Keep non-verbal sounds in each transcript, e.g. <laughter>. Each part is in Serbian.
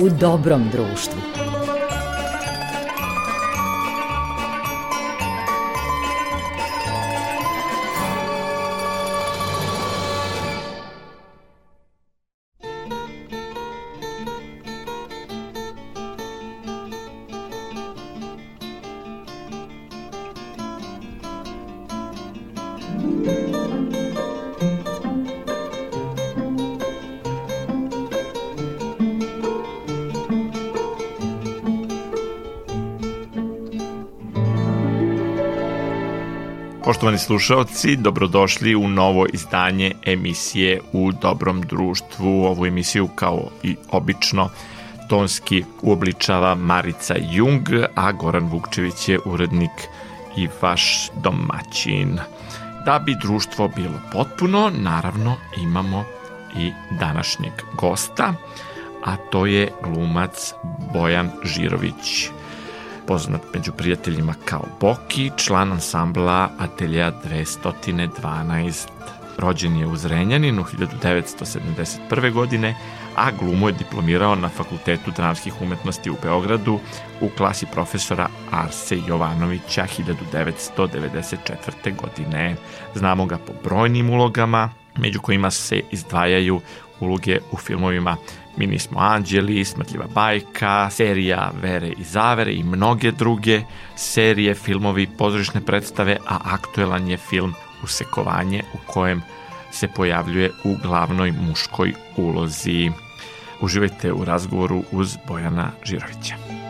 u dobrom društvu. Poštovani slušalci, dobrodošli u novo izdanje emisije U dobrom društvu. Ovu emisiju kao i obično tonski uobličava Marica Jung, a Goran Vukčević je urednik i vaš domaćin. Da bi društvo bilo potpuno, naravno imamo i današnjeg gosta, a to je glumac Bojan Žirović poznat među prijateljima kao Boki, član ansambla Atelja 212. Rođen je u Zrenjaninu 1971. godine, a glumu je diplomirao na Fakultetu dramskih umetnosti u Beogradu u klasi profesora Arse Jovanovića 1994. godine. Znamo ga po brojnim ulogama, među kojima se izdvajaju uloge u filmovima Mi nismo anđeli, Smrtljiva bajka, serija Vere i zavere i mnoge druge serije, filmovi, pozorišne predstave, a aktuelan je film Usekovanje u kojem se pojavljuje u glavnoj muškoj ulozi. Uživajte u razgovoru uz Bojana Žirovića.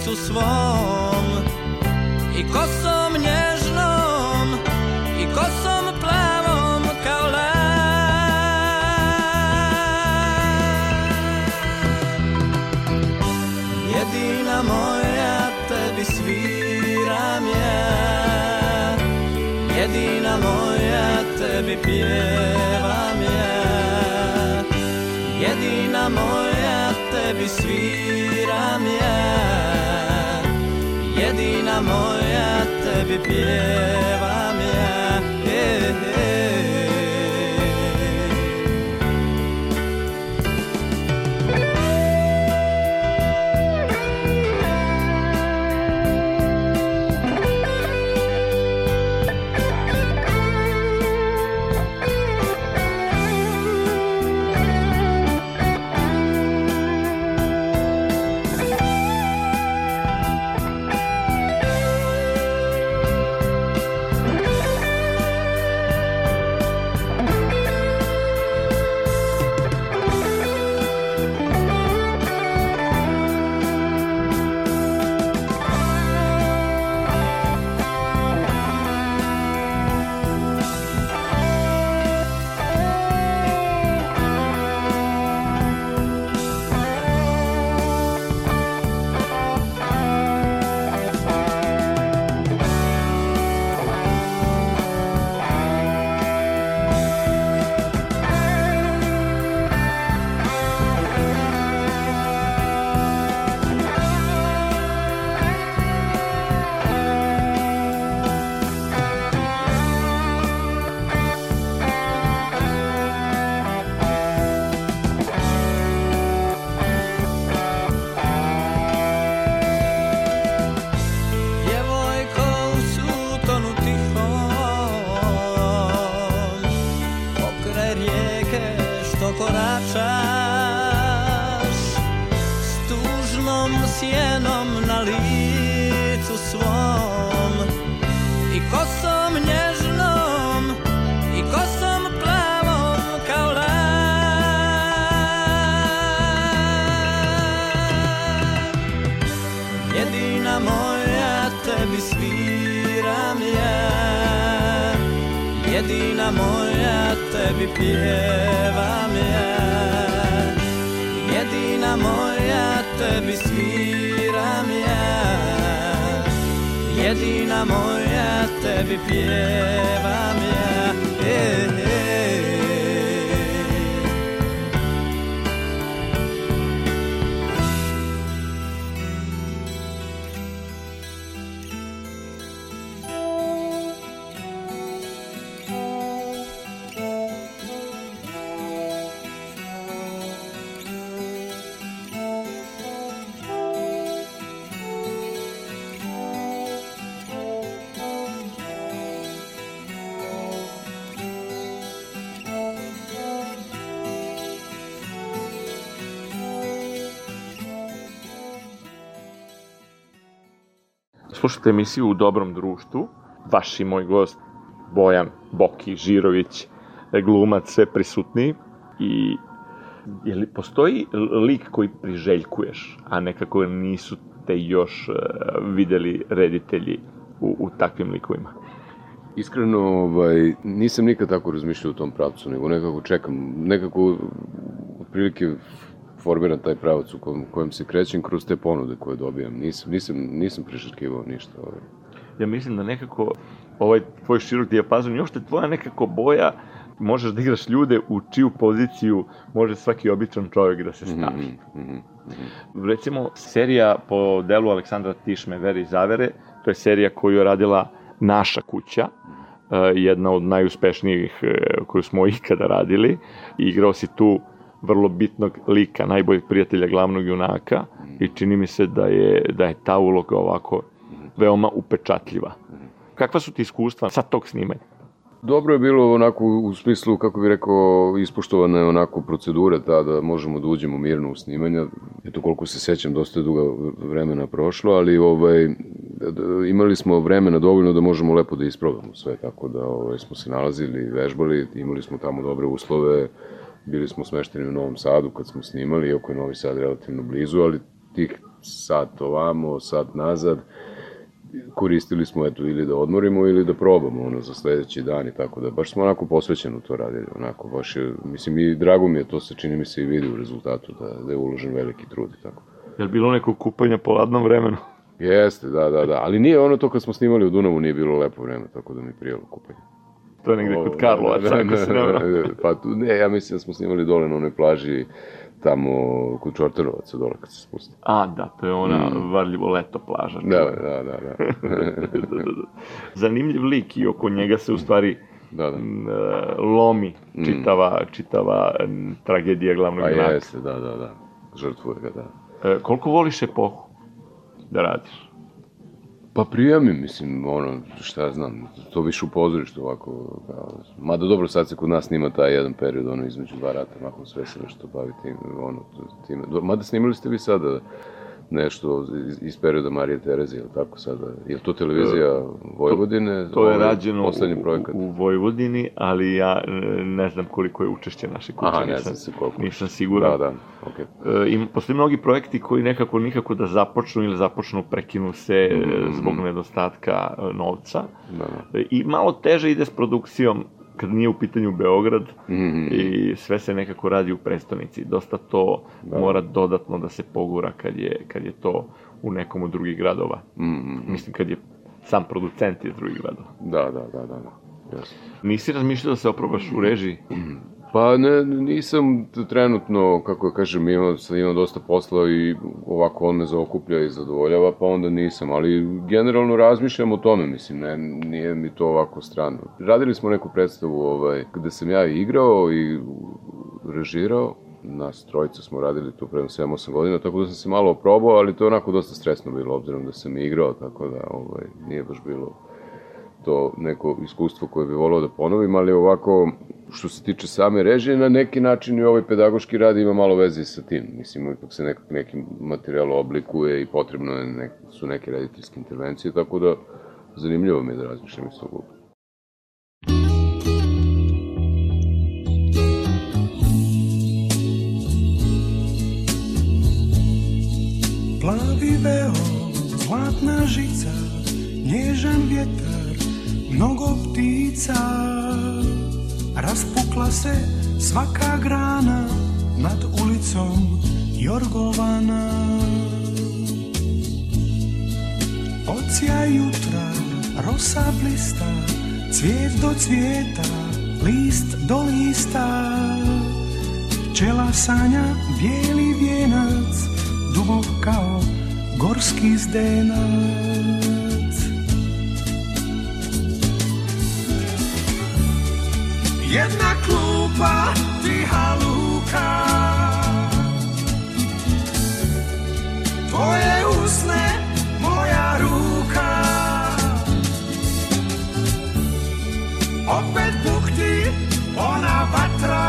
srcu svom. I kosom nježnom i kosom plavom kao la jedina moja tebi sviram ja. Jedina moja tebi pjevam ja. Jedina moja tebi sviram moja tebe piewa Slušajte emisiju U dobrom društvu. Vaš i moj gost Bojan Boki Žirović, glumac sve prisutniji. I je li postoji lik koji priželjkuješ, a nekako nisu te još uh, videli reditelji u, u takvim likovima? Iskreno, ovaj, nisam nikad tako razmišljao u tom pravcu, nego nekako čekam, nekako otprilike formiram taj pravac u kojem, kojem se krećem kroz te ponude koje dobijam. Nisam, nisam, nisam priželjkivao ništa. Ovaj. Ja mislim da nekako ovaj tvoj širok dijapazon i uopšte tvoja nekako boja možeš da igraš ljude u čiju poziciju može svaki običan čovjek da se stavi. Mm -hmm, mm -hmm. Recimo, serija po delu Aleksandra Tišme, Veri Zavere, to je serija koju je radila naša kuća, jedna od najuspešnijih koju smo <laughs> ikada radili. Igrao si tu vrlo bitnog lika, najboljeg prijatelja glavnog junaka i čini mi se da je, da je ta uloga ovako veoma upečatljiva. Kakva su ti iskustva sa tog snimanja? Dobro je bilo onako u smislu, kako bih rekao, ispoštovana je onako procedura ta da možemo da uđemo mirno u snimanja. Eto koliko se sećam, dosta je duga vremena prošlo, ali ovaj, imali smo vremena dovoljno da možemo lepo da isprobamo sve, tako da ovaj, smo se nalazili, vežbali, imali smo tamo dobre uslove, bili smo smešteni u Novom Sadu kad smo snimali, iako je Novi Sad relativno blizu, ali tih sat ovamo, sat nazad, koristili smo eto ili da odmorimo ili da probamo ono za sledeći dan i tako da baš smo onako posvećeno to radili onako baš je, mislim i drago mi je to se čini mi se i vidi u rezultatu da, da je uložen veliki trud i tako. Je li bilo neko kupanja po ladnom vremenu? Jeste, da, da, da, ali nije ono to kad smo snimali u Dunavu nije bilo lepo vreme, tako da mi prijelo kupanje. To je negde kod Karlovaca, ako se ne <laughs> Pa tu, ne, ja mislim da smo snimali dole na onoj plaži tamo kod Čortanovaca dole kad se spusti. A, da, to je ona mm. varljivo leto plaža. Da, da, da. da. da, da, da. Zanimljiv lik i oko njega se u stvari da, da. lomi čitava, mm. čitava tragedija glavnog junaka. Pa jeste, da, da, da. Žrtvuje ga, da. E, koliko voliš epohu da radiš? Pa prijemim, mislim, ono, šta ja znam, to više u pozorištu ovako, kao, mada dobro sad se kod nas snima taj jedan period, ono, između dva rata, mahom sve se nešto bavi tim, ono, time, mada snimali ste vi sada nešto iz, iz perioda Marije Terezije, ili tako sada? Je to televizija Vojvodine? To, to je ovaj rađeno u, projekat? u Vojvodini, ali ja ne znam koliko je učešće naše kuće. Aha, ne znam se koliko. Nisam siguran. Da, da, okej. Okay. E, postoji mnogi projekti koji nekako nikako da započnu ili započnu, prekinu se mm -hmm. zbog nedostatka e, novca. Da, da. I malo teže ide s produkcijom kad nije u pitanju Beograd mm -hmm. i sve se nekako radi u prestonici. Dosta to da. mora dodatno da se pogura kad je, kad je to u nekom od drugih gradova. Mm -hmm. Mislim, kad je sam producent iz drugih gradova. Da, da, da, da. da. Yes. Nisi razmišljao da se oprobaš u režiji? Mm -hmm. Pa ne, nisam trenutno, kako ja kažem, imam, imam dosta posla i ovako on me zaokuplja i zadovoljava, pa onda nisam, ali generalno razmišljam o tome, mislim, ne, nije mi to ovako strano. Radili smo neku predstavu ovaj, gde sam ja igrao i režirao, nas trojica smo radili tu prema 7-8 godina, tako da sam se malo oprobao, ali to je onako dosta stresno bilo, obzirom da sam igrao, tako da ovaj, nije baš bilo to neko iskustvo koje bi volao da ponovim, ali ovako što se tiče same režije, na neki način i ovaj pedagoški rad ima malo veze sa tim. Mislim, ipak se nekak, neki materijal oblikuje i potrebno je nek, su neke rediteljske intervencije, tako da zanimljivo mi je da razmišljam iz tog ugla. Plavi veo, zlatna žica, nježan vjetar, mnogo ptica, Raspukla se svaka grana nad ulicom Jorgovana. Ocija jutra, rosa blista, cvijet do cvijeta, list do lista. Pčela sanja bijeli vijenac, dubok kao gorski zdenac Jedna klupa tiha luka Tvoje usne, moja ruka. Opet bukti ona vatra.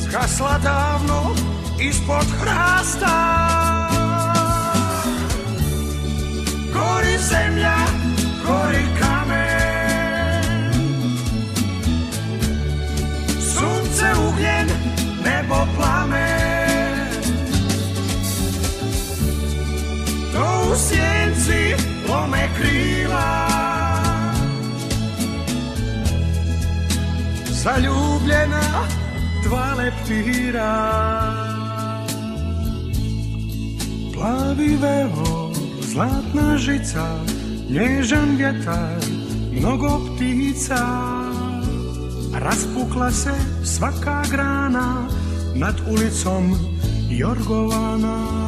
Zgasla davno ispod hrasta. Gori zemlja, gori kamen Zaljubljena dva leptira. Plavi veo, zlatna žica Nježan vjetar, mnogo ptica. Raspukla se svaka grana Nad ulicom Jorgovana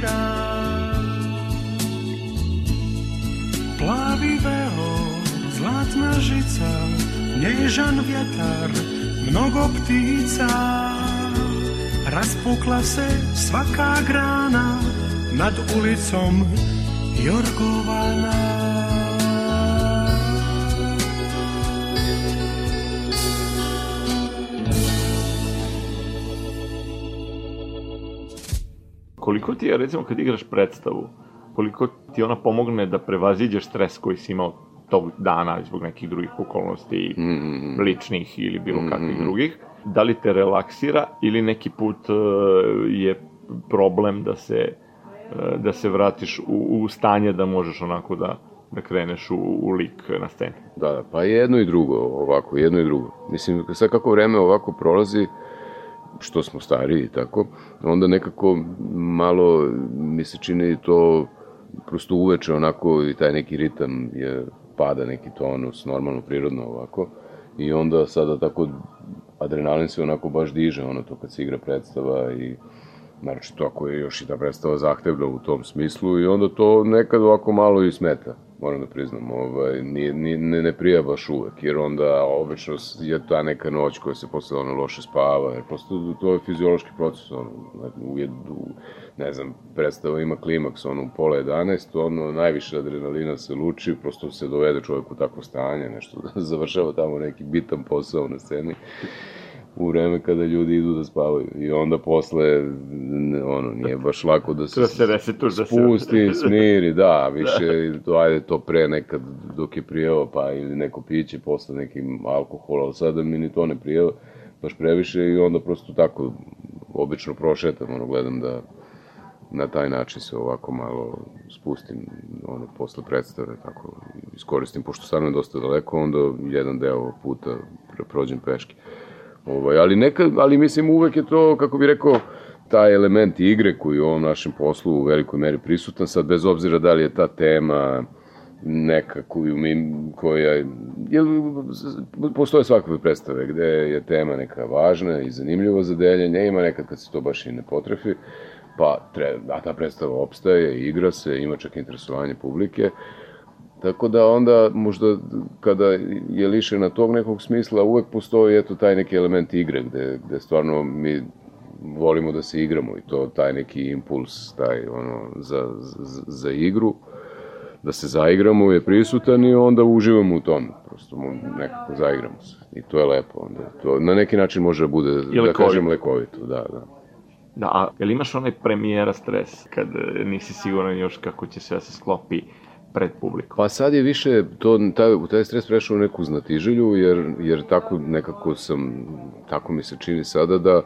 ráj. Plavivého zlatná žica, nežan vietar, mnogo ptica. Raz pukla se svaká grána nad ulicom Jorgovaná. Koliko ti je, recimo, kad igraš predstavu, koliko ti ona pomogne da prevaziđeš stres koji si imao tog dana zbog nekih drugih okolnosti, Mm, ličnih ili bilo kakvih Mhm. drugih, da li te relaksira ili neki put e, je problem da se e, da se vratiš u, u stanje da možeš onako da da kreneš u, u lik na sceni. Da, pa jedno i drugo, ovako, jedno i drugo. Mislim, sad kako vreme ovako prolazi, što smo stariji i tako, onda nekako malo mi se čini to prosto uveče onako i taj neki ritam je pada neki tonus, normalno, prirodno ovako. I onda sada tako adrenalin se onako baš diže, ono to kad se igra predstava i naročito ako je još i ta predstava zahtevna u tom smislu i onda to nekad ovako malo i smeta. Moram da priznam, ovaj, nije, nije, ne, ne prija baš uvek, jer onda obično je ta neka noć koja se posle ono loše spava, jer prosto to je fiziološki proces, ono, u, u, ne znam, predstava ima klimaks, ono, u pola 11, ono, najviše adrenalina se luči, prosto se dovede čovjek u takvo stanje, nešto, <laughs> završava tamo neki bitan posao na sceni u vreme kada ljudi idu da spavaju i onda posle ono nije baš lako da se, da se resetuje, da spusti, <laughs> smiri, da, više da. ajde to pre nekad dok je prijeva pa ili neko piće posle nekim alkohol, ali sada mi ni to ne prijeva baš previše i onda prosto tako obično prošetam, ono gledam da na taj način se ovako malo spustim ono posle predstave tako iskoristim pošto stvarno je dosta daleko onda jedan deo puta prođem peške Ovaj, ali, neka, ali mislim uvek je to, kako bi rekao, taj element igre koji je u ovom našem poslu u velikoj meri prisutan, sad bez obzira da li je ta tema neka koju mi, koja, je, postoje svakakve predstave gde je tema neka važna i zanimljiva za deljenje, ima nekad kad se to baš i ne potrefi, pa treba, a ta predstava opstaje, igra se, ima čak interesovanje publike, Tako da onda možda kada je lišena tog nekog smisla uvek postoji eto taj neki element igre gde, gde stvarno mi volimo da se igramo i to taj neki impuls taj ono za, za, za igru. Da se zaigramo je prisutan i onda uživamo u tom. Prosto nekako zaigramo se i to je lepo onda. To na neki način može da bude da kažem lekovito da da. Da, a jel imaš onaj premijera stres kad nisi siguran još kako će sve da se sklopi pred publikom? Pa sad je više, to, taj, taj stres prešao u neku znatiželju, jer, jer tako nekako sam, tako mi se čini sada da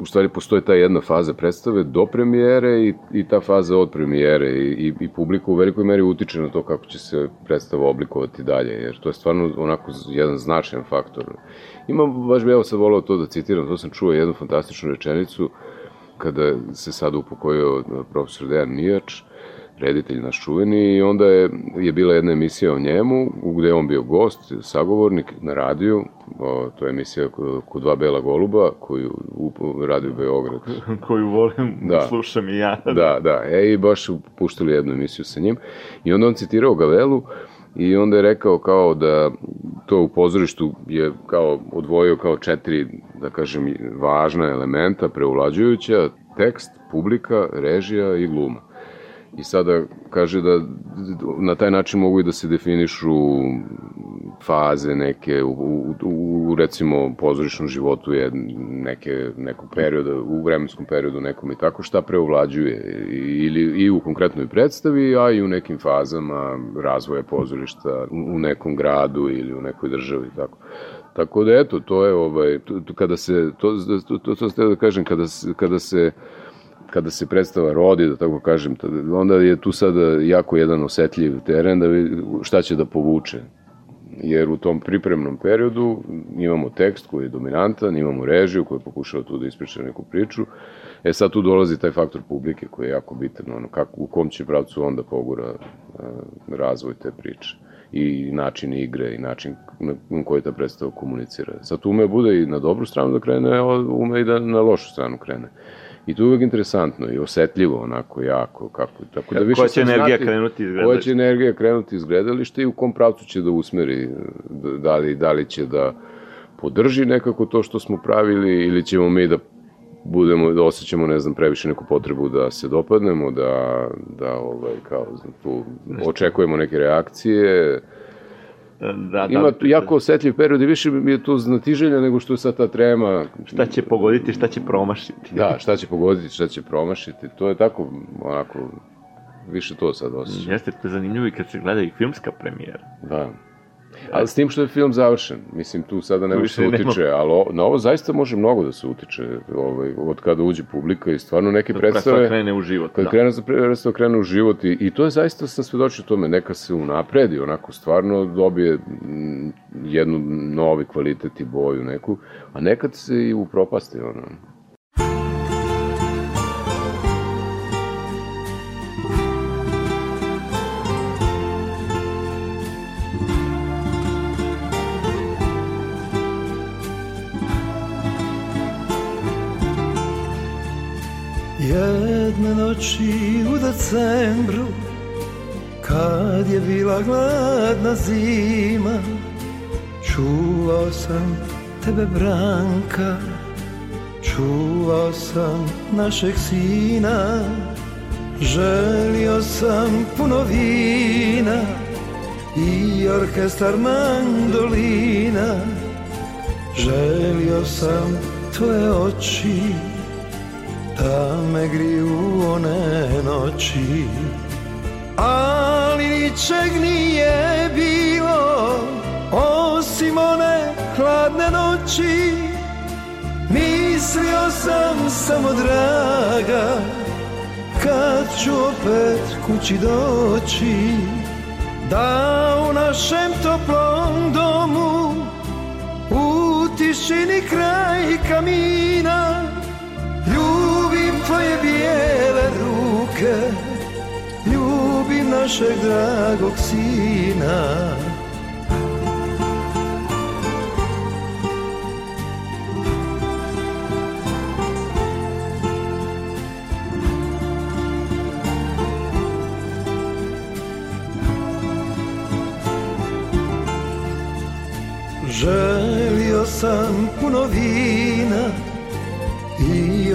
u stvari postoje ta jedna faza predstave do premijere i, i ta faza od premijere i, i, i publika u velikoj meri utiče na to kako će se predstava oblikovati dalje, jer to je stvarno onako jedan značajan faktor. Ima, baš bi evo sad volao to da citiram, to sam čuo jednu fantastičnu rečenicu kada se sada upokojio profesor Dejan Mijač, reditelj naš čuveni i onda je, je bila jedna emisija o njemu gde je on bio gost, sagovornik na radiju, o, to je emisija kod dva bela goluba koju u, radi u Beograd. <laughs> koju volim da slušam i ja. Da, da, e i baš puštali jednu emisiju sa njim i onda on citirao Gavelu i onda je rekao kao da to u pozorištu je kao odvojio kao četiri, da kažem, važna elementa preulađujuća, tekst, publika, režija i gluma. I sada kaže da na taj način mogu i da se definišu faze neke u, u, u recimo pozorišnom životu je neke, nekog perioda, u vremenskom periodu nekom i tako šta preovlađuje ili i u konkretnoj predstavi, a i u nekim fazama razvoja pozorišta u nekom gradu ili u nekoj državi tako. Tako da eto, to je ovaj, to, to, kada se, to, to, to, to, to da kažem, kada se, kada se kada se predstava rodi, da tako kažem, onda je tu sada jako jedan osetljiv teren da vidi šta će da povuče. Jer u tom pripremnom periodu imamo tekst koji je dominantan, imamo režiju koja pokušava tu da ispriča neku priču. E sad tu dolazi taj faktor publike koji je jako bitan, ono, kako, u kom će pravcu onda pogura a, razvoj te priče i način igre i način na koji ta predstava komunicira. Sad ume bude i na dobru stranu da krene, a ume i da na lošu stranu krene. I to je uvek interesantno i osetljivo onako jako. Kako, tako da više koja će energija znati, krenuti iz gledališta? Koja će energija krenuti iz gledališta i u kom pravcu će da usmeri, da li, da li će da podrži nekako to što smo pravili ili ćemo mi da budemo, da osjećamo, ne znam, previše neku potrebu da se dopadnemo, da, da ovaj, kao, znam, tu očekujemo neke reakcije, Da, da, Ima tu jako osetljiv period i više mi je to znatiželja nego što je sad ta trema. Šta će pogoditi, šta će promašiti. Da, šta će pogoditi, šta će promašiti. To je tako, onako, više to sad osjećam. Jeste, to je zanimljivo i kad se gleda i filmska premijera. Da. Ali s tim što je film završen, mislim, tu sada ne može se utiče, nema... ali o, na ovo zaista može mnogo da se utiče, ovaj, od kada uđe publika i stvarno neke kad predstave... Kad krene u život, kad da. Kad predstava krene u život i, i to je zaista, sam svedočio tome, neka se unapredi, onako, stvarno dobije mm, jednu novi kvalitet i boju neku, a nekad se i upropasti, ono. Noći u decembru Kad je bila gladna zima Čuvao sam tebe Branka Čuvao sam našeg sina Želio sam puno vina I orkestar mandolina Želio sam tvoje oči Da me griju one noći Ali ničeg nije bilo Osim one hladne noći. Mislio sam samo draga Kad ću opet kući doći Da u našem toplom domu U tišini kraj kamina tvoje bijele ruke Ljubim našeg dragog sina. Želio sam puno vina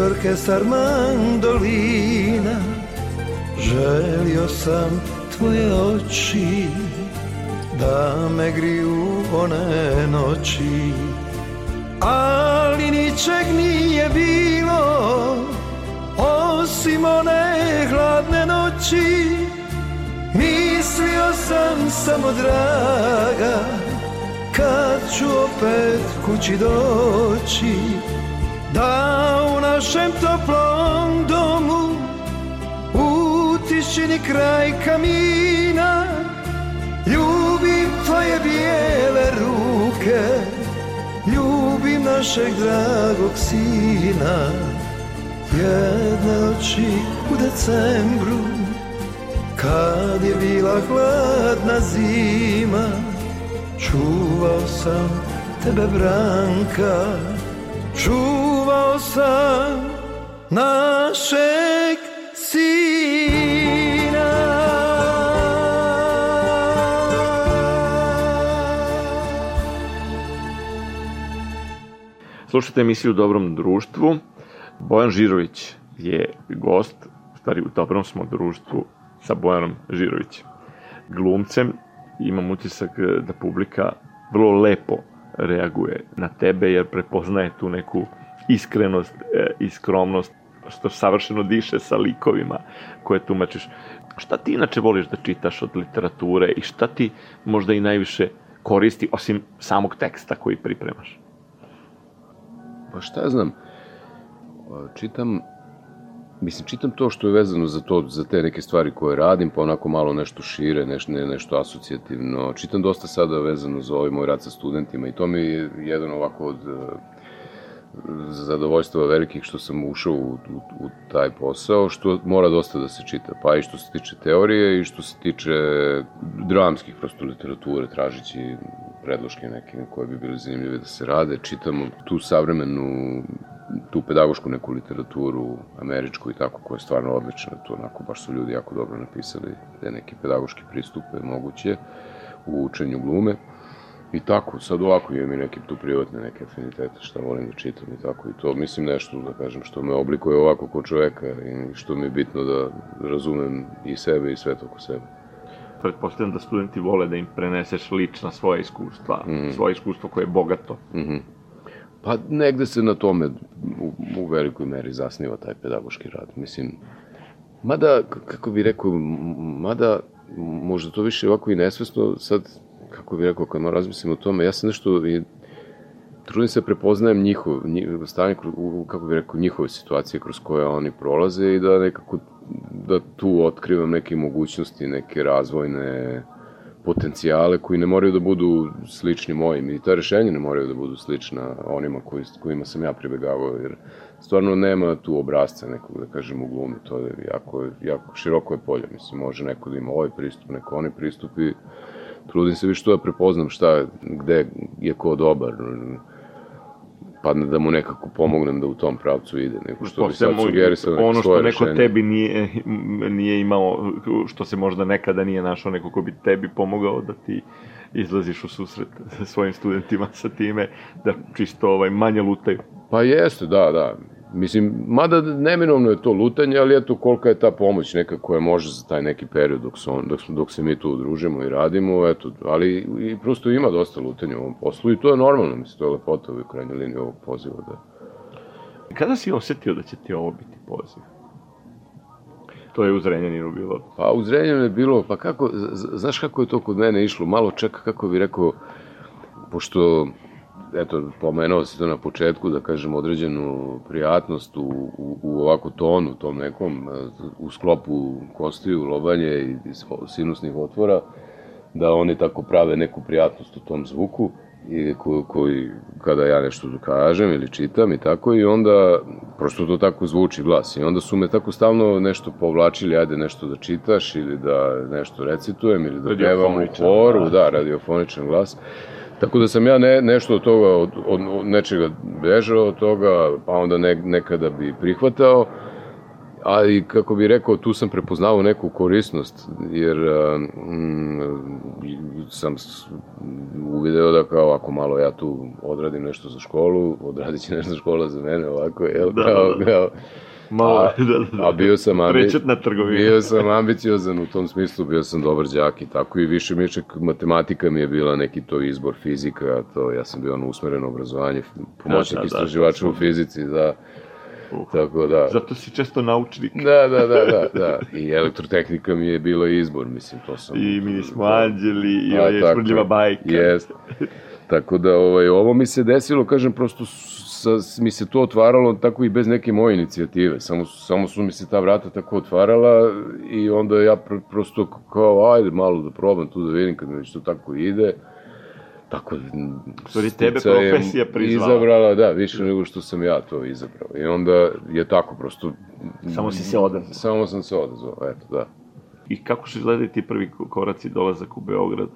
orkestar mandolina Želio sam tvoje oči da me griju one noći. Ali ničeg nije bilo osim one hladne noći. Mislio sam samo draga kad ću opet kući doći Da u našem toplom domu U tišini kraj kamina Ljubim tvoje bijele ruke Ljubim našeg dragog sina. Jedne noći u decembru Kad je bila hladna zima Čuvao sam tebe Branka. Čuvao sam našeg sina Slušajte emisiju u Dobrom društvu. Bojan Žirović je gost, u stvari u Dobrom smo društvu sa Bojanom Žirovićem, glumcem. Imam utisak da publika vrlo lepo reaguje na tebe jer prepoznaje tu neku iskrenost e, i skromnost što savršeno diše sa likovima koje tumačiš. Šta ti inače voliš da čitaš od literature i šta ti možda i najviše koristi osim samog teksta koji pripremaš? Pa šta znam, čitam, mislim, čitam to što je vezano za to, za te neke stvari koje radim, pa onako malo nešto šire, nešto, ne, nešto asocijativno. Čitam dosta sada vezano za ovaj moj rad sa studentima i to mi je jedan ovako od zadovoljstva velikih što sam ušao u, u, u taj posao, što mora dosta da se čita, pa i što se tiče teorije i što se tiče dramskih prosto literature, tražići predloške neke koje bi bile zanimljive da se rade, čitamo tu savremenu tu pedagošku neku literaturu, američku i tako, koja je stvarno odlična, to onako baš su ljudi jako dobro napisali te neke pedagoške pristupe moguće u učenju glume. I tako, sad ovako imam i neke tu privatne neke afinitete, šta volim da čitam i tako. I to mislim nešto, da kažem, što me oblikuje ovako kao čoveka i što mi je bitno da razumem i sebe i svet oko sebe. Pretpostavljam da studenti vole da im preneseš lična svoja iskustva, mm. svoje iskustvo koje je bogato. Mm -hmm. Pa negde se na tome u, u velikoj meri zasniva taj pedagoški rad. Mislim, mada, kako bi rekao, mada možda to više ovako i nesvesno, sad kako bih rekao, kad razmislim o tome, ja sam nešto i trudim se da prepoznajem njihov, njihov stanje, kako bih rekao, njihove situacije kroz koje oni prolaze i da nekako, da tu otkrivam neke mogućnosti, neke razvojne potencijale koji ne moraju da budu slični mojim i ta rešenja ne moraju da budu slična onima koji, kojima sam ja pribegavao, jer stvarno nema tu obrazca nekog, da kažem, u glumi, to je jako, jako široko je polje, mislim, može neko da ima ovaj pristup, neko onaj pristup i trudim se više to da prepoznam šta, gde je ko dobar. pa da mu nekako pomognem da u tom pravcu ide, nego što bi sad sugerisao neke ono što neko rešenje. tebi nije, nije imao, što se možda nekada nije našao neko ko bi tebi pomogao da ti izlaziš u susret sa svojim studentima sa time, da čisto ovaj, manje lutaju. Pa jeste, da, da. Mislim, mada neminovno je to lutanje, ali eto kolika je ta pomoć neka koja može za taj neki period dok, on, dok, dok se mi tu udružimo i radimo, eto, ali i prosto ima dosta lutanja u ovom poslu i to je normalno, mislim, to je lepota u krajnjoj liniji ovog poziva, da. Kada si osetio da će ti ovo biti poziv? To je u Zrenjaninu bilo. Pa u Zrenjaninu je bilo, pa kako, znaš kako je to kod mene išlo, malo čeka, kako bi rekao, pošto, eto, pomenuo si to na početku, da kažem, određenu prijatnost u, u, u ovako tonu, tom nekom, e, u sklopu kostiju, lobanje i sinusnih otvora, da oni tako prave neku prijatnost u tom zvuku i ko, koji, kada ja nešto kažem ili čitam i tako, i onda prosto to tako zvuči glas. I onda su me tako stalno nešto povlačili, ajde nešto da čitaš ili da nešto recitujem ili da pevam u horu, glas. da, radiofoničan glas. Tako da sam ja ne, nešto od toga, od, od, od nečega bežao od toga, pa onda ne, nekada bi prihvatao, ali kako bi rekao, tu sam prepoznao neku korisnost, jer um, sam uvideo da kao ako malo ja tu odradim nešto za školu, odradit će <laughs> nešto škola za mene ovako, jel? Da, kao, da, da. kao, Malo, A- da, da, da. a bio sam ambi- Prečetna trgovina. Bio sam ambiciozan u tom smislu, bio sam dobar đak i tako i više mi je čak matematika mi je bila neki to izbor fizika, to ja sam bio na usmereno obrazovanje, pomoćnik da, da, istraživača u fizici, da, Uh. tako da. Zato si često naučnik. Da, da, da, da, da. I elektrotehnika mi je bila izbor, mislim, to sam... I mi smo anđeli, i je smrdljiva bajka. Jeste. <laughs> Tako da, ovaj, ovo mi se desilo, kažem, prosto sa, mi se to otvaralo tako i bez neke moje inicijative. Samo, samo su mi se ta vrata tako otvarala i onda ja pr prosto kao, ajde malo da probam tu da vidim kad mi već to tako ide. Tako, stvari, tebe profesija prizvala. Izabrala, da, više nego što sam ja to izabrao. I onda je tako, prosto... Samo si se odazvao. Samo sam se odazvao, eto, da. I kako su izgledali ti prvi koraci dolazak u Beograd?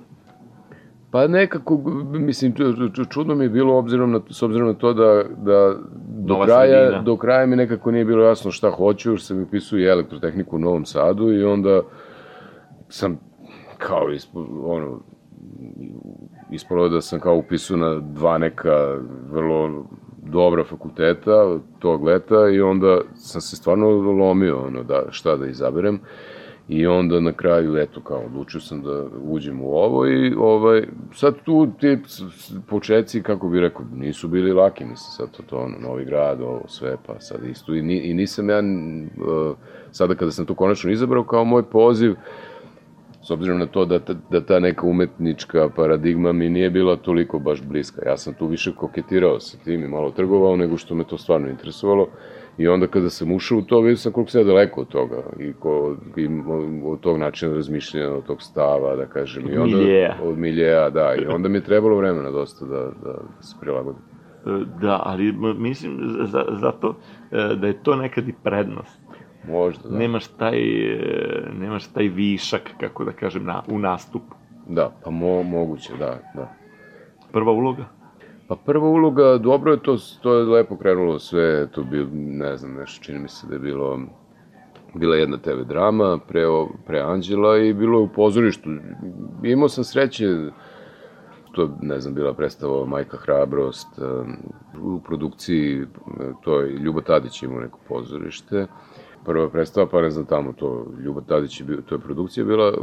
Pa nekako, mislim, ču- ču- čudno mi je bilo obzirom na, s obzirom na to da, da do, Nova kraja, sredina. do kraja mi nekako nije bilo jasno šta hoću, još sam upisao i elektrotehniku u Novom Sadu i onda sam kao ispo, ono, ispalo je da sam kao upisao na dva neka vrlo dobra fakulteta tog leta i onda sam se stvarno lomio ono, da, šta da izaberem. I onda na kraju, eto, kao, odlučio sam da uđem u ovo i ovaj, sad tu ti početci, kako bi rekao, nisu bili laki, mislim, sad to, to ono, Novi grad, ovo sve, pa sad isto, i, i nisam ja, uh, sada kada sam to konačno izabrao kao moj poziv, s obzirom na to da, ta- da ta neka umetnička paradigma mi nije bila toliko baš bliska. Ja sam tu više koketirao sa tim i malo trgovao nego što me to stvarno interesovalo. I onda kada sam ušao u to, vidio sam koliko sam ja daleko od toga i, ko, i od tog načina razmišljanja, od tog stava, da kažem. I onda, miljeja. Od miljeja, da. I onda mi je trebalo vremena dosta da, da se prilagodim. E, Da, ali mislim za, zato e, da je to nekad i prednost. Možda, da. Nemaš taj, e, nemaš taj višak, kako da kažem, na, u nastupu. Da, pa mo, moguće, da, da. Prva uloga? Pa prva uloga, dobro je to, to je lepo krenulo sve, to bi, ne znam, nešto, čini mi se da je bilo, bila jedna TV drama pre, pre Anđela i bilo je u pozorištu. Imao sam sreće, to ne znam, bila predstava Majka Hrabrost, u produkciji, to je Ljubo Tadić imao neko pozorište, prva predstava, pa ne znam tamo to, Ljubo Tadić je bio, to je produkcija bila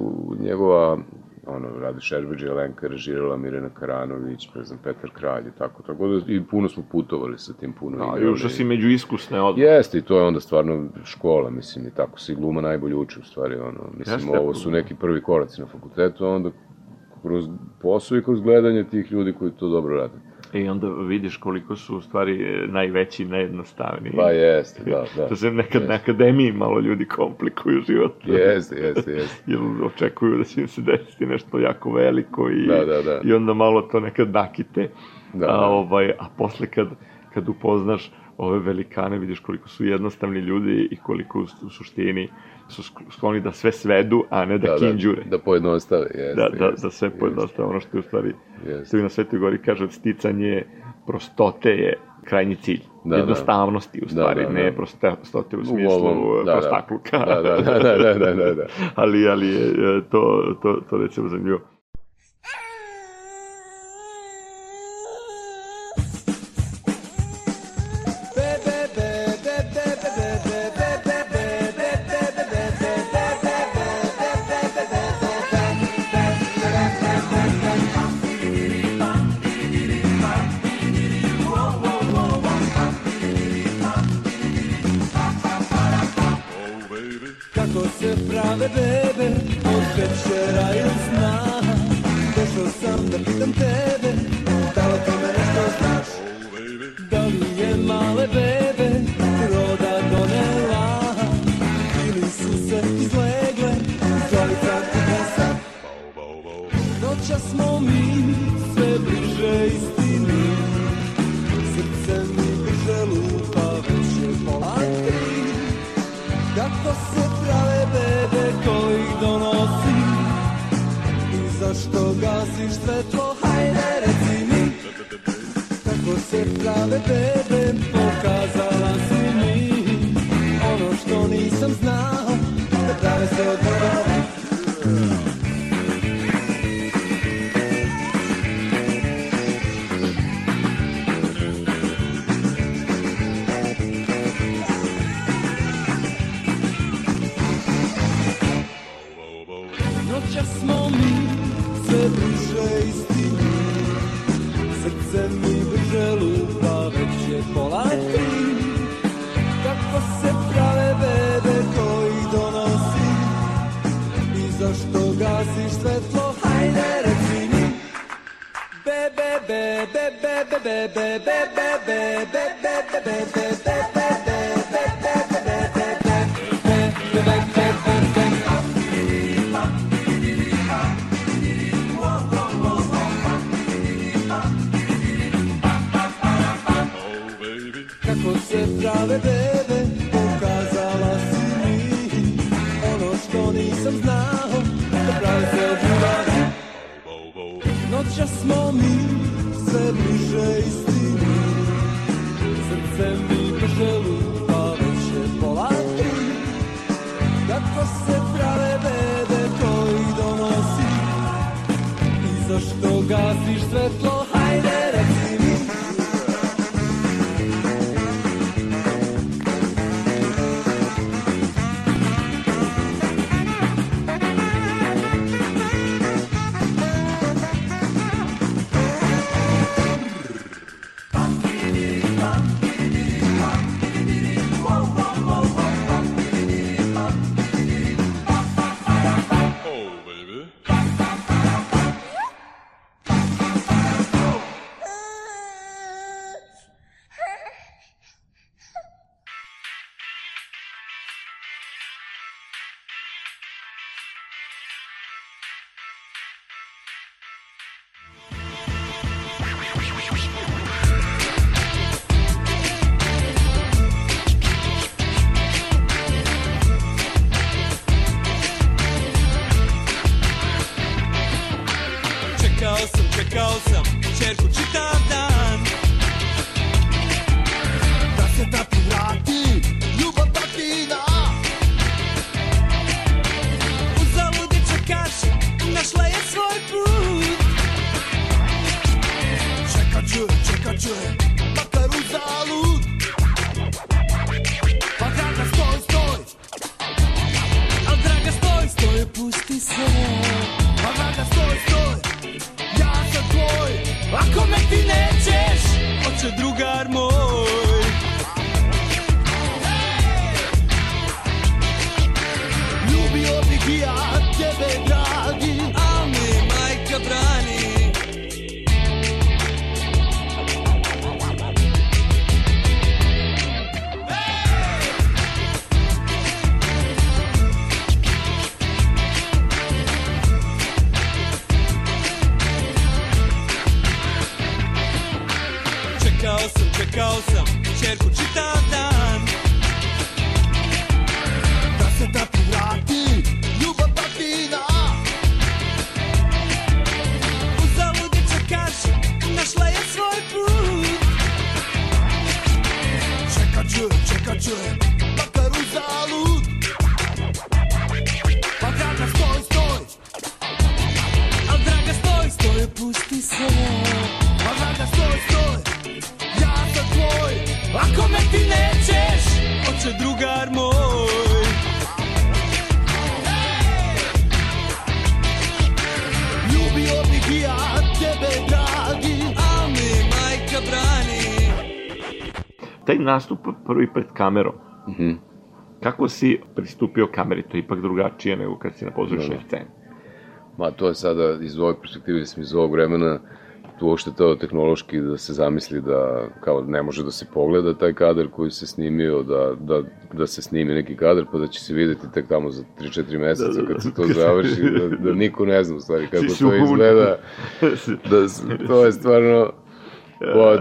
njegova, ono, Rade Šerbeđe, Jelenka režirala, Mirena Karanović, ne znam, Petar Kralj i tako, tako da, i puno smo putovali sa tim, puno A, igrali. još si među iskusne odmah. Jeste, i to je onda stvarno škola, mislim, i tako se i gluma najbolje uči, u stvari, ono, mislim, Jeste. ovo su neki prvi koraci na fakultetu, a onda kroz posao i kroz gledanje tih ljudi koji to dobro rade. I onda vidiš koliko su u stvari e, najveći, najjednostavniji. Pa jeste, da, da. To se nekad na akademiji malo ljudi komplikuju život. Jeste, jeste, jeste. <laughs> Jer očekuju da će im se desiti nešto jako veliko i, Da, da, da. i onda malo to nekad nakite. Da, a, da. ovaj, a posle kad, kad upoznaš ove velikane, vidiš koliko su jednostavni ljudi i koliko u, u suštini su sk- skloni da sve svedu, a ne da, Da, da, kinđure. da pojednostave, jeste. Da, da, da sve pojednostave ono što je u stvari Jeste. što vi na Svetoj Gori kažu sticanje prostote je krajnji cilj. Da, Jednostavnosti, u Da, stvari, da, da. ne prostote u U smislu ovom, da, da. prostakluka. Da, da, da, da, da, da, da, da. <laughs> ali, ali je e, to, to, to recimo zanimljivo. Kad čujem Makar uzalud Pa draga stoj, stoj. Al draga stoj, stoj, pusti se. Pa draga stoj, stoj. Ja sam tvoj. Ako me ti nećeš Oče drugar moj Taj nastup prvi pred kamerom, Mhm. kako si pristupio kameri? To je ipak drugačije nego kad si na pozorišnoj Da, da. sceni. Ma to je sada iz ove perspektive, mislim, iz ovog vremena, tu uopšte to tehnološki da se zamisli da kao ne može da se pogleda taj kadar koji se snimio, da, da, da se snimi neki kadar pa da će se videti tek tamo za 3-4 meseca Da, da, kad se to završi, da, da <laughs> niko ne zna u stvari kako to izgleda, <laughs> da, to je stvarno pod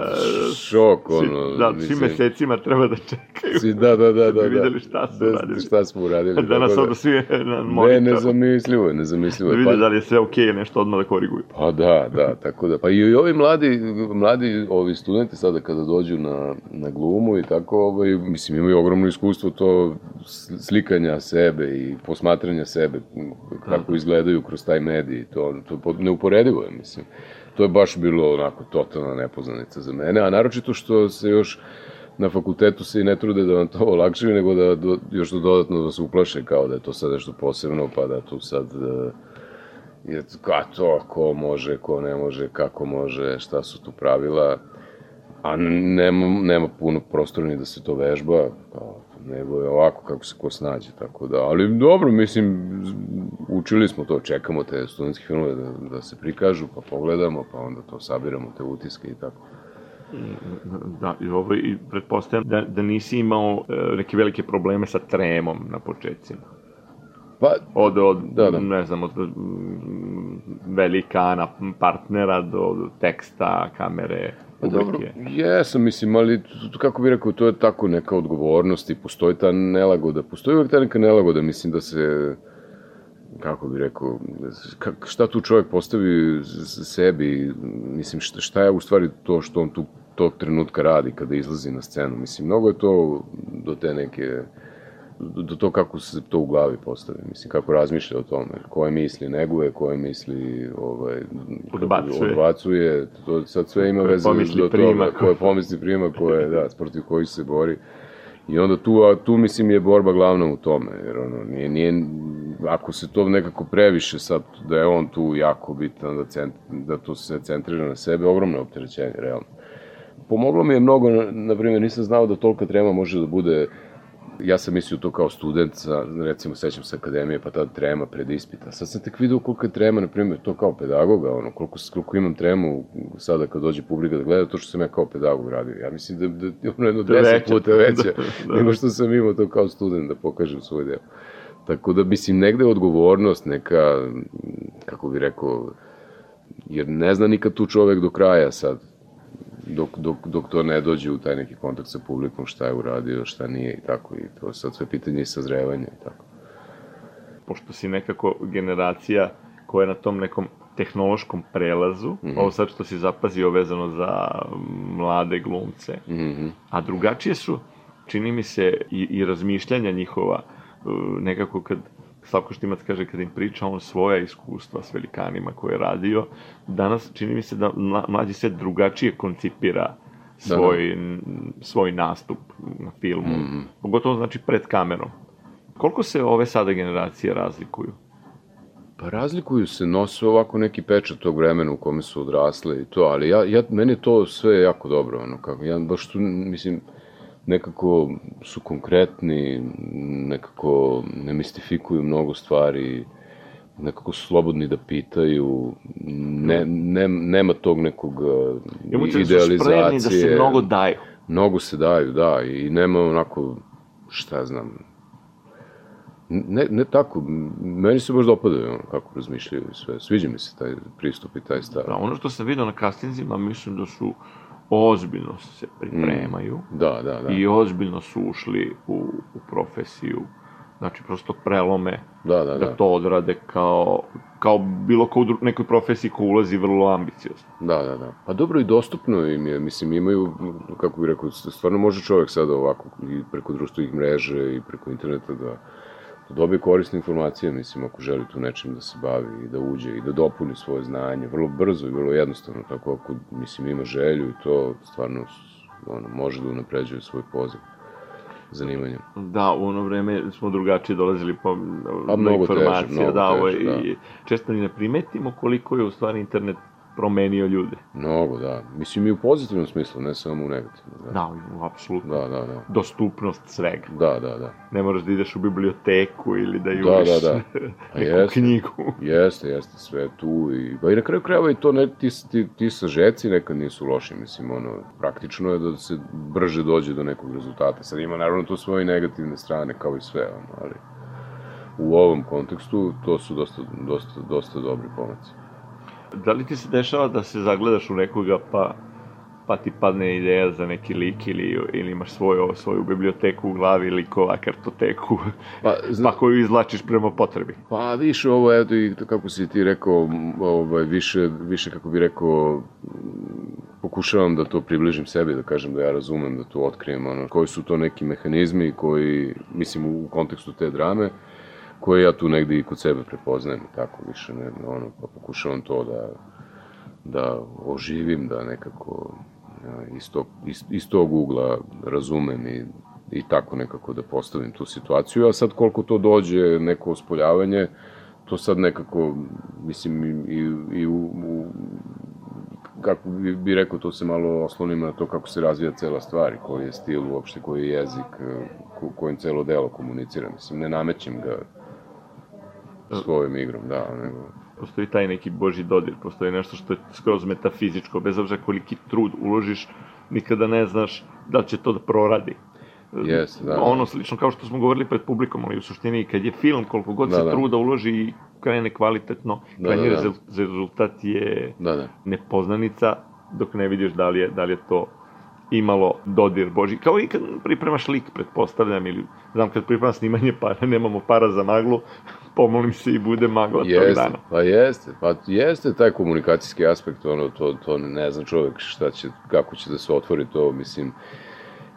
šok, ono, da, svi mesecima treba da čekaju. svi, da, da, da, da, bi videli da, šta su da, uradili. šta smo uradili. Danas tako odu svi na monitor. Ne, nezamislivo je, nezamislivo Da je. vide Pa- da li je sve okej, okay, nešto odmah da koriguju. Pa da, da, tako da. Pa i ovi mladi, mladi ovi studenti sada kada dođu na, na glumu i tako, ovaj, mislim, imaju ogromno iskustvo to slikanja sebe i posmatranja sebe, kako izgledaju kroz taj medij, to, to po- neuporedivo je, mislim. To je baš bilo onako totalna nepoznanica za mene, a naročito što se još na fakultetu se i ne trude da vam to olakšaju, nego da do, još dodatno da se uplaše kao da je to sad nešto posebno, pa da tu sad e, je ka to, ko može, ko ne može, kako može, šta su tu pravila, a nema, nema puno prostora ni da se to vežba, kao, nego je ovako kako se ko snađe, tako da, ali dobro, mislim, učili smo to, čekamo te studentske filmove da, da se prikažu, pa pogledamo, pa onda to sabiramo, te utiske i tako. Da, i, ovo, i pretpostavljam da, da nisi imao e, neke velike probleme sa tremom na početcima. Pa, Od, od Da, da. ne znam, od velikana partnera do teksta, kamere, Pa dobro, jesam, mislim, ali kako bih rekao, to je tako neka odgovornost i postoji ta nelagoda. Postoji uvek ta neka nelagoda, mislim da se, kako bih rekao, ka, šta tu čovjek postavi sebi, mislim, šta, šta je u stvari to što on tu tog trenutka radi kada izlazi na scenu. Mislim, mnogo je to do te neke, do, to kako se to u glavi postavi, mislim, kako razmišlja o tome, koje misli neguje, koje misli ovaj, Odbacuje. odbacuje, to sad sve ima Koje veze do prima. toga, koje pomisli prima, koje, da, protiv kojih se bori. I onda tu, a tu mislim je borba glavna u tome, jer ono, nije, nije, ako se to nekako previše sad, da je on tu jako bitan, da, cent, da to se centrira na sebe, ogromno je opterećenje, realno. Pomoglo mi je mnogo, na, na primjer, nisam znao da tolika trema može da bude ja sam mislio to kao student, sa, recimo sećam se akademije, pa tada trema pred ispita. Sad sam tek vidio koliko je trema, na primjer, to kao pedagoga, ono, koliko, koliko imam tremu sada kad dođe publika da gleda, to što sam ja kao pedagog radio. Ja mislim da, da je ono jedno je deset veća. puta veća, <laughs> Da, da. nego što sam imao to kao student da pokažem svoj deo. Tako da, mislim, negde je odgovornost, neka, kako bi rekao, jer ne zna nikad tu čovek do kraja sad, dok, dok, dok to ne dođe u taj neki kontakt sa publikom, šta je uradio, šta nije i tako. I to je sad sve pitanje i sazrevanja i tako. pošto si nekako generacija koja je na tom nekom tehnološkom prelazu, Mhm. ovo sad što si zapazio vezano za mlade glumce, Mhm. a drugačije su, čini mi se, i, i razmišljanja njihova, uh, nekako kad Slavko Štimac kaže kad im priča on svoja iskustva s velikanima koje je radio, danas čini mi se da mla- mlađi svet drugačije koncipira svoj, n- svoj nastup na filmu, Mhm. pogotovo znači pred kamerom. Koliko se ove sada generacije razlikuju? Pa razlikuju se, nose ovako neki pečat tog vremena u kome su odrasle i to, ali ja, ja, meni je to sve jako dobro, ono, kako, ja baš tu, mislim, nekako su konkretni, nekako ne mistifikuju mnogo stvari, nekako su slobodni da pitaju, ne, ne, nema tog nekog uh, Imamo da su spremni idealizacije. da se mnogo daju. Mnogo se daju, da, i nema onako, šta znam, ne, ne tako, meni se baš dopadaju ono, kako razmišljaju i sve, sviđa mi se taj pristup i taj stav. Da, ono što sam vidio na castingzima, mislim da su ozbiljno se pripremaju Da, da, da, i ozbiljno su ušli u, u profesiju. Znači, prosto prelome da, da, da da. to odrade kao kao bilo ko u nekoj profesiji ko ulazi vrlo ambiciozno. Da, da, da. Pa dobro i dostupno im je, mislim, imaju, kako bih rekao, stvarno može čovjek sada ovako i preko društvenih mreže i preko interneta da, da dobije korisne informacije, mislim, ako želi tu nečim da se bavi i da uđe i da dopuni svoje znanje, vrlo brzo i vrlo jednostavno, tako ako, mislim, ima želju i to stvarno ono, može da unapređuje svoj poziv zanimanja. Da, u ono vreme smo drugačije dolazili po A, mnogo teže, informacije, mnogo da, ovo, teže, da. i često ni ne primetimo koliko je u stvari internet promenio ljude. Mnogo, da. Mislim i u pozitivnom smislu, ne samo u negativnom. Da, Da, apsolutno. da, da. da. Dostupnost svega. Da, da, da. Ne moraš da ideš u biblioteku ili da Da, juriš da, da. <laughs> Pa neku jeste. knjigu. Jeste, jeste, sve tu i... Pa i na kraju krajeva i to, ne, ti, ti, ti sažeci nekad nisu loši, mislim, ono, praktično je da se brže dođe do nekog rezultata. Sad ima naravno to svoje negativne strane, kao i sve, ono, ali u ovom kontekstu to su dosta, dosta, dosta dobri pomaci. Da li ti se dešava da se zagledaš u nekoga pa pa ti padne ideja za neki lik ili, ili imaš svoju, svoju biblioteku u glavi, likova, kartoteku, Pa, zna, pa koju izlačiš prema potrebi. Pa više ovo, eto i kako si ti rekao, ovaj, više, više kako bi rekao, pokušavam da to približim sebi, da kažem da ja razumem, da to otkrijem, ono, koji su to neki mehanizmi koji, mislim, u kontekstu te drame, koje ja tu negde i kod sebe prepoznajem, tako više, ne, ono, pa pokušavam to da, da oživim, da nekako ja, iz, tog, iz, iz tog ugla razumem i, i tako nekako da postavim tu situaciju, a sad koliko to dođe, neko ospoljavanje, to sad nekako, mislim, i, i, i u, u kako bi, bi rekao, to se malo oslonim na to kako se razvija cela stvar koji je stil uopšte, koji je jezik, eh, ko, kojim celo delo komunicira. Mislim, ne namećem ga svojom igrom, da, nego... Postoji taj neki boži dodir, postoji nešto što je skroz metafizičko, bez obzira koliki trud uložiš, nikada ne znaš da će to da proradi. Jeste, da. Ono slično kao što smo govorili pred publikom, ali u suštini kad je film, koliko god Da, se da. truda uloži i krene kvalitetno, Da, krajnji da, da. rezul- rezultat je Da, da. nepoznanica, dok ne vidiš da li je, da li je to imalo dodir Boži. Kao i kad pripremaš lik, pretpostavljam, ili znam kad pripremam snimanje para, nemamo para za maglu, <laughs> pomolim se i bude magla tog Jeste, dana. pa jeste, pa jeste taj komunikacijski aspekt, ono, to, to ne zna čovjek šta će, kako će da se otvori to, mislim,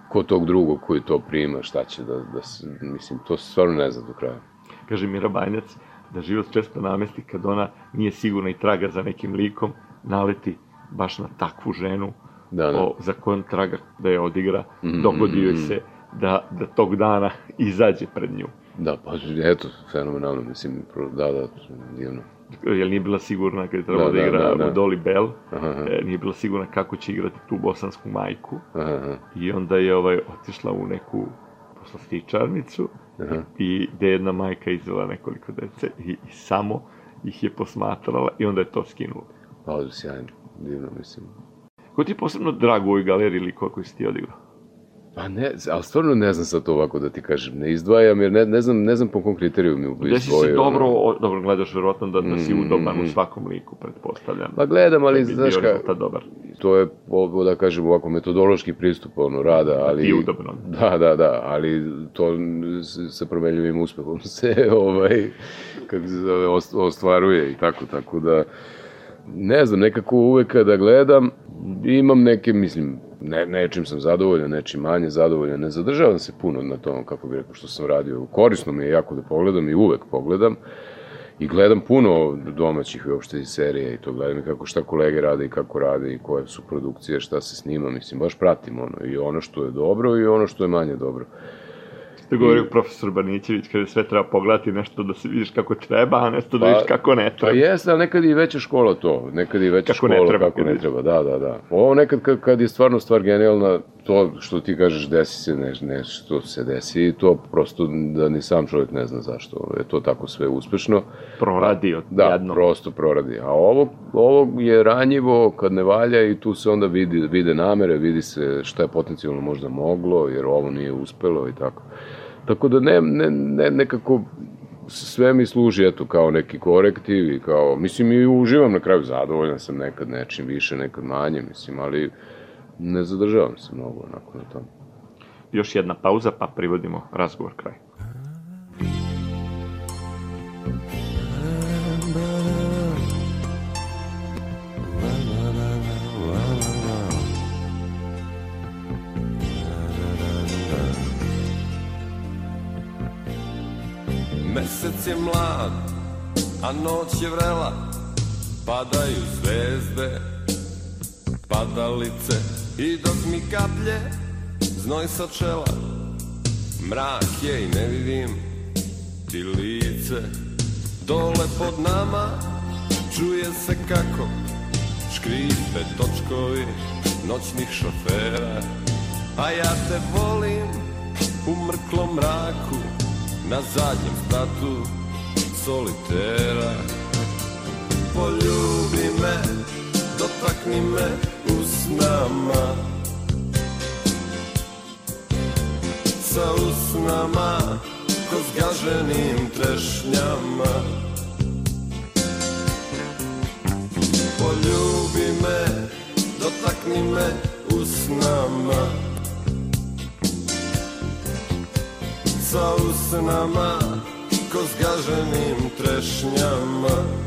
ko tog drugog koji to prima, šta će da, da se, mislim, to se stvarno ne zna do kraja. Kaže Mira Bajnjac da život često namesti kad ona nije sigurna i traga za nekim likom, naleti baš na takvu ženu Da, da. o, za kojom traga da je odigra, Mhm, dogodi joj mhm. se da, da tog dana izađe pred nju. Da, pa eto, fenomenalno, mislim, da, da, divno. Jer nije bila sigurna kad je trebalo Da, da, da, igra da, da. u Dolly Bell, Aha, aha. e, nije bila sigurna kako će igrati tu bosansku majku Aha, aha, i onda je ovaj otišla u neku poslastičarnicu aha. i gde je jedna majka izvela nekoliko dece i, i samo ih je posmatrala i onda je to skinula. Pa, sjajno, divno, mislim. Ko ti je posebno drago u ovoj galeriji likova koji si ti odigrao? Pa ne, ali stvarno ne znam sad to ovako da ti kažem, ne izdvajam, jer ne, ne znam, ne znam po kom kriteriju mi Gde si se izdvojio, dobro, o, dobro gledaš verovatno da, da si udoban mm, u mm. svakom liku, pretpostavljam. Pa gledam, ali Da znaš bio ka, rezultat dobar. to je, ovo da kažem, ovako metodološki pristup ono, rada, ali... ti je udobno. Da, da, da, ali to sa promenljivim uspehom <laughs> se, ovaj, kako se zove, ost- ostvaruje i tako, tako da, ne znam, nekako uvek kada gledam, imam neke, mislim, ne, nečim sam zadovoljan, nečim manje zadovoljan, ne zadržavam se puno na tom, kako bih rekao, što sam radio. Korisno mi je jako da pogledam i uvek pogledam. I gledam puno domaćih i uopšte i serije i to gledam i kako šta kolege rade i kako rade i koje su produkcije, šta se snima, mislim, baš pratim ono, i ono što je dobro i ono što je manje dobro. Što je govorio profesor Banićević, kada sve treba pogledati nešto da se vidiš kako treba, a nešto da Pa- vidiš kako ne Pa treba. jeste, ali nekad i veća škola to, nekad i veća Kako ne škola treba, kako ne treba, da, da, da. Ovo nekad kad, kad je stvarno stvar genijalna, to što ti kažeš desi se ne, nešto se desi, to prosto da ni sam čovjek ne zna zašto je to tako sve uspešno. Proradi od Da, jedno. prosto proradi. A ovo, ovo je ranjivo kad ne valja i tu se onda vidi, vide namere, vidi se šta je potencijalno možda moglo, jer ovo nije uspelo i tako. Tako da ne, ne, ne nekako sve mi služi eto kao neki korektiv i kao, mislim i uživam na kraju, zadovoljan sam nekad nečim više, nekad manje, mislim, ali ne zadržavam se mnogo onako na tom. Još jedna pauza pa privodimo razgovor kraj. Mesec je mlad, a noć je vrela Padaju zvezde, padalice I dok mi kaplje znoj sa čela Mrak je i ne vidim. Ti lice Dole pod nama čuje se kako Škripe točkovi noćnih šofera. A ja te volim u mrklom mraku Na zadnjem spratu solitera. Poljubi me, dotakni me usnama Sa usnama, ko zgaženim trešnjama. Poljubi me, dotakni me usnama Sa usnama, ko zgaženim trešnjama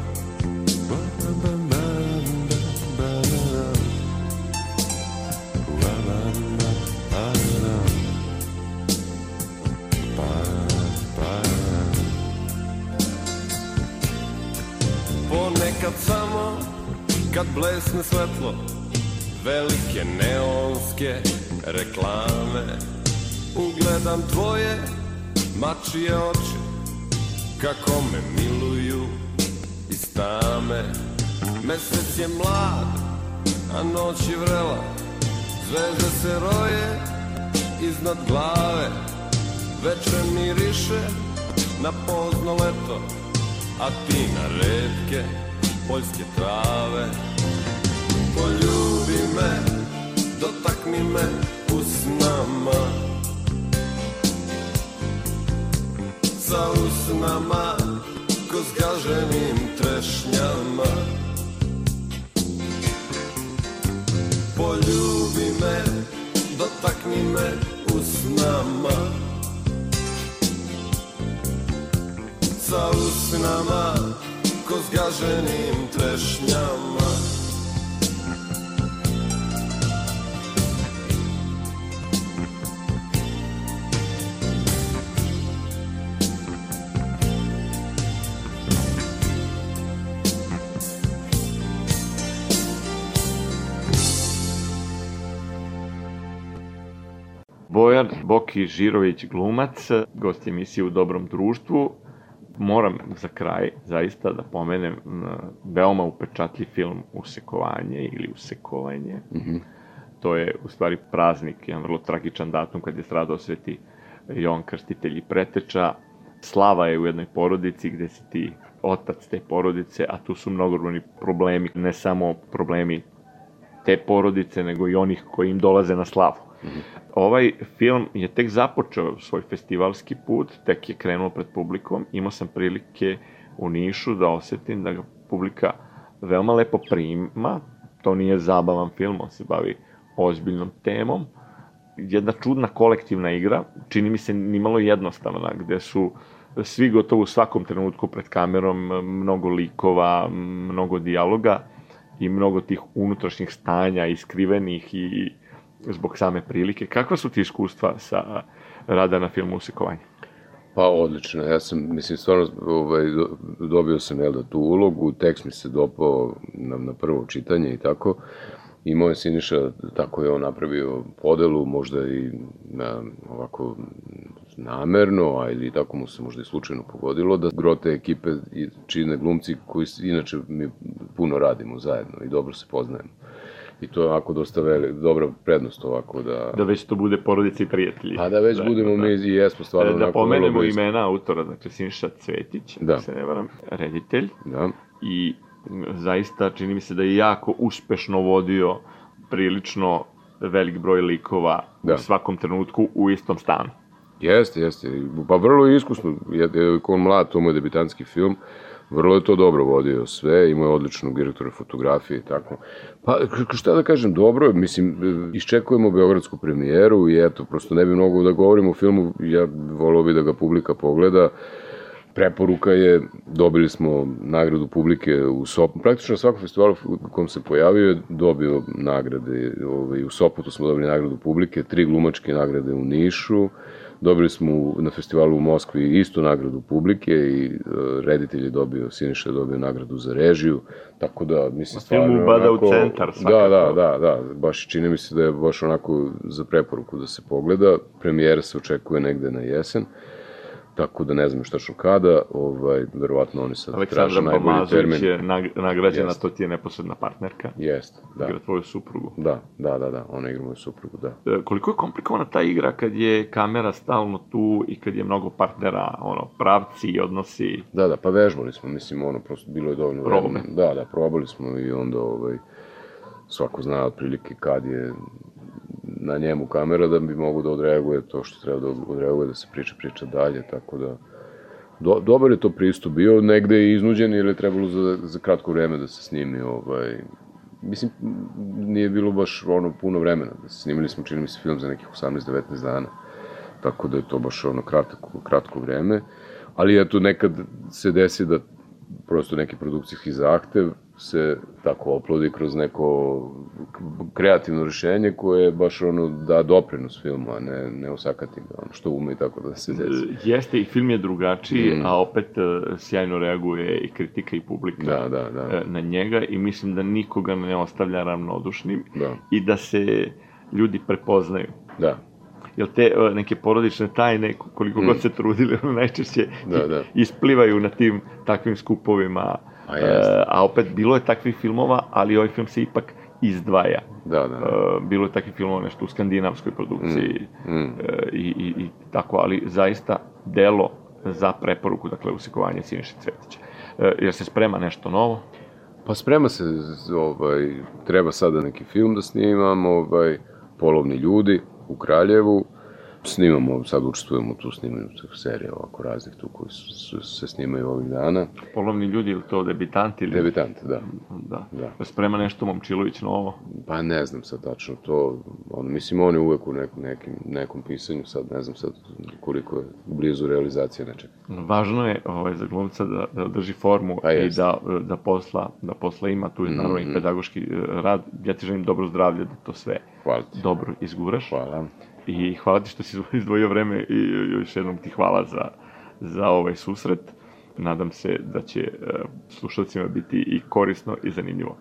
kad blesne svetlo Velike neonske reklame. Ugledam tvoje mačije oči Kako me miluju iz tame Mesec je mlad, a noć je vrela Zvezde se roje iznad glave. Veče miriše na pozno leto A ti na redke poljske trave. Poljubi me, dotakni me usnama Sa usnama, ko zgaženim trešnjama. Poljubi me, dotakni me usnama Sa usnama, zgaženim trešnjama Bojan Boki Žirović glumac, gost emisije u dobrom društvu. Moram za kraj zaista da pomenem m, veoma upečatljiv film Usekovanje ili Usekovanje. Mm -hmm. To je u stvari praznik, jedan vrlo tragičan datum kad je stradao sveti Jovan Krstitelj i Preteča. Slava je u jednoj porodici gde si ti otac te porodice, a tu su mnogobrojni problemi, ne samo problemi te porodice, nego i onih koji im dolaze na slavu. Ovaj film je tek započeo svoj festivalski put, tek je krenuo pred publikom. Imao sam prilike u Nišu da osetim da ga publika veoma lepo prima. To nije zabavan film, on se bavi ozbiljnom temom. Jedna čudna kolektivna igra, čini mi se nimalo jednostavna, gde su svi gotovo u svakom trenutku pred kamerom, mnogo likova, mnogo dijaloga i mnogo tih unutrašnjih stanja iskrivenih i zbog same prilike. Kakva su ti iskustva sa rada na filmu Usekovanje? Pa odlično, ja sam, mislim, stvarno ovaj, dobio sam jel da, tu ulogu, tekst mi se dopao na, na prvo čitanje i tako. I moj Siniša, tako je on napravio podelu, možda i na, ovako namerno, a ili tako mu se možda i slučajno pogodilo, da grote ekipe čine glumci koji inače mi puno radimo zajedno i dobro se poznajemo. I to je ovako dosta veli, dobra prednost ovako da... Da već to bude porodica i prijatelji. Pa da već da, budemo da. mi i jesmo stvarno... Da, da pomenemo imena autora, dakle Sinša Cvetić, da. se ne varam, reditelj. Da. I zaista čini mi se da je jako uspešno vodio prilično velik broj likova da. u svakom trenutku u istom stanu. Jeste, jeste. Pa vrlo iskusno. Je, je, ko mlad, to mu je debitanski film. Vrlo je to dobro vodio sve, imao je odličnog direktora fotografije i tako. Pa, šta da kažem, dobro, mislim, iščekujemo Beogradsku premijeru i eto, prosto ne bi mnogo da govorimo o filmu, ja volao bi da ga publika pogleda. Preporuka je, dobili smo nagradu publike u Sopotu, praktično na svakom festivalu u kom se pojavio je dobio nagrade. Ovaj, u Sopotu smo dobili nagradu publike, tri glumačke nagrade u Nišu, Dobili smo u- na festivalu u Moskvi istu nagradu publike i e, reditelj je dobio, Siniša je dobio nagradu za režiju, tako da, mislim, film stvarno... je ubada u onako- centar, Da, svakako. da, da, da, baš čini mi se da je baš onako za preporuku da se pogleda. Premijera se očekuje negde na jesen. Tako da ne znam šta što kada, ovaj, verovatno oni sad traže Aleksandra najbolji Pamazović termin. je nag- nagrađena, Jeste. to ti je neposredna partnerka. Jeste, da. Igra tvoju suprugu. Da, da, da, da, ona igra moju suprugu, da. E, Koliko je komplikovana ta igra kad je kamera stalno tu i kad je mnogo partnera, ono, pravci i odnosi... Da, da, pa vežbali smo, mislim, ono, prosto bilo je dovoljno vremena. Da, da, probali smo i onda, ovaj, svako zna otprilike kad je na njemu kamera da bi mogu da odreaguje to što treba da odreaguje, da se priča, priča dalje, tako da... Do, dobar je to pristup. Bio, negde je iznuđen jer je trebalo za, za kratko vreme da se snimi, ovaj, mislim, nije bilo baš ono puno vremena, da se snimili smo, čini mi se, film za nekih 18-19 dana, tako da je to baš ono kratko, kratko vreme, ali eto nekad se desi da prosto neki produkcijski zahtev se tako oplodi kroz neko kreativno rešenje koje baš ono da doprinos filmu, a ne, ne osakati ga, ono što ume i tako da se desi. E, Jeste, i film je drugačiji, Mm. a opet e, sjajno reaguje i kritika i publika Da, da, da. e, na njega i mislim da nikoga ne ostavlja ravnodušnim Da. i da se ljudi prepoznaju. Da, Jer te neke porodične tajne, koliko god se trudili, najčešće Mm. Da, da. isplivaju na tim takvim skupovima. A. E, a opet, bilo je takvih filmova, ali ovaj film se ipak izdvaja. da, da. E, bilo je takvih filmova nešto u skandinavskoj produkciji Mm. e, i, i, i tako, ali zaista delo za preporuku, dakle, usikovanje Siniše Cvetića. E, jer se sprema nešto novo, Pa sprema se, ovaj, treba sada neki film da snimam, ovaj, Polovni ljudi u Kraljevu, snimamo, sad učestvujemo tu snimanju tih serija ovako raznih tu koji su, su, se snimaju ovih dana. polovni ljudi, ili to debitanti? Ili... Debitant, da. Da. Da. Sprema nešto Momčilović novo. Pa ne znam sad tačno to, on, mislim on je uvek u nekom, nekim, nekom pisanju, sad ne znam sad koliko je blizu realizacije nečega. Važno je ovaj, za glumca da, da drži formu Pa i da, da, posla, da posla ima, tu je naravno Mhm. i pedagoški e, rad. Ja ti želim dobro zdravlje da to sve Hvala ti. dobro izguraš. Hvala. I hvala ti što si <laughs> izdvojio vreme i još jednom ti hvala za, za ovaj susret. Nadam se da će e, slušalcima biti i korisno i zanimljivo.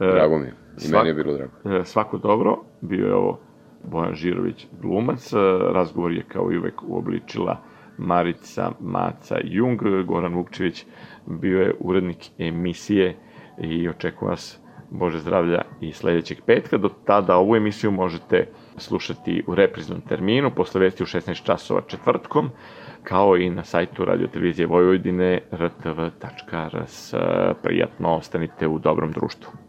E, Drago mi je. I svak- meni je bilo drago. E, svako dobro, bio je ovo Bojan Žirović glumac, razgovor je kao i uvek uobličila Marica Maca Jung, Goran Vukčević bio je urednik emisije i očekujem vas Bože zdravlja i sledećeg petka. Do tada ovu emisiju možete slušati u repriznom terminu, posle vesti u 16 časova četvrtkom, kao i na sajtu Radio Televizije Vojvodine rtv.rs. Prijatno ostanite u dobrom društvu.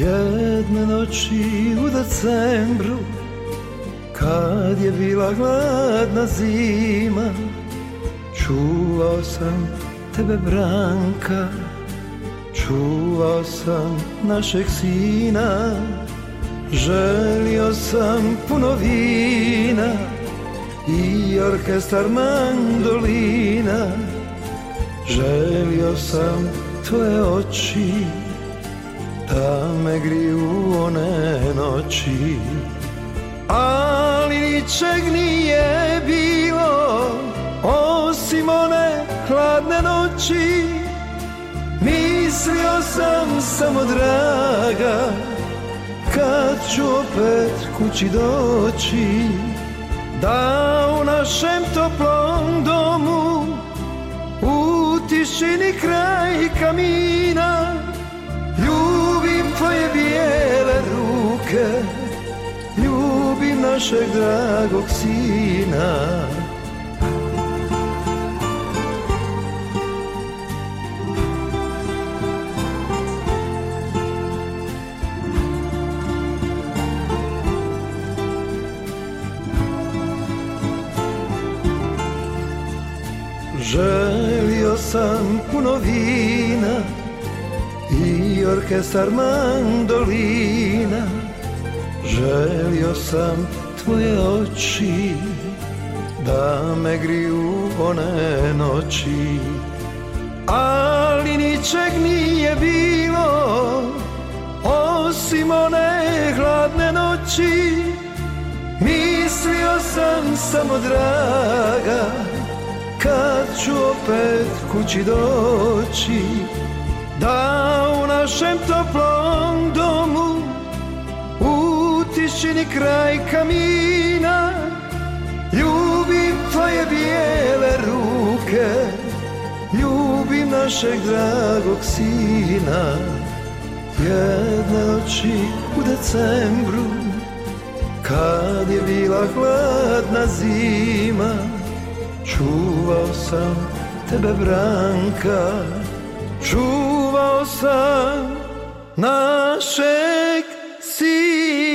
Jedne noći u decembru Kad je bila gladna zima Čuvao sam tebe Branka Čuvao sam našeg sina Želio sam puno vina I orkestar mandolina Želio sam tvoje oči da me griju one noći Ali ničeg nije bilo Osim one hladne noći. Mislio sam samo draga Kad ću opet kući doći Da u našem toplom domu U tišini kraj kamina Ljubim tvoje bijele ruke Ljubim našeg dragog sina. Želio sam puno vina i orkestar mandolina Želio sam tvoje oči Da me griju one noći. Ali ničeg nije bilo Osim one hladne noći. Mislio sam samo draga Kad ću opet kući doći Da našem toplom domu U tišini kraj kamina. Ljubim tvoje bijele ruke Ljubim našeg dragog sina. Jedne noći u decembru Kad je bila hladna zima Čuvao sam tebe Branka. Čuvao Господа, наших сил.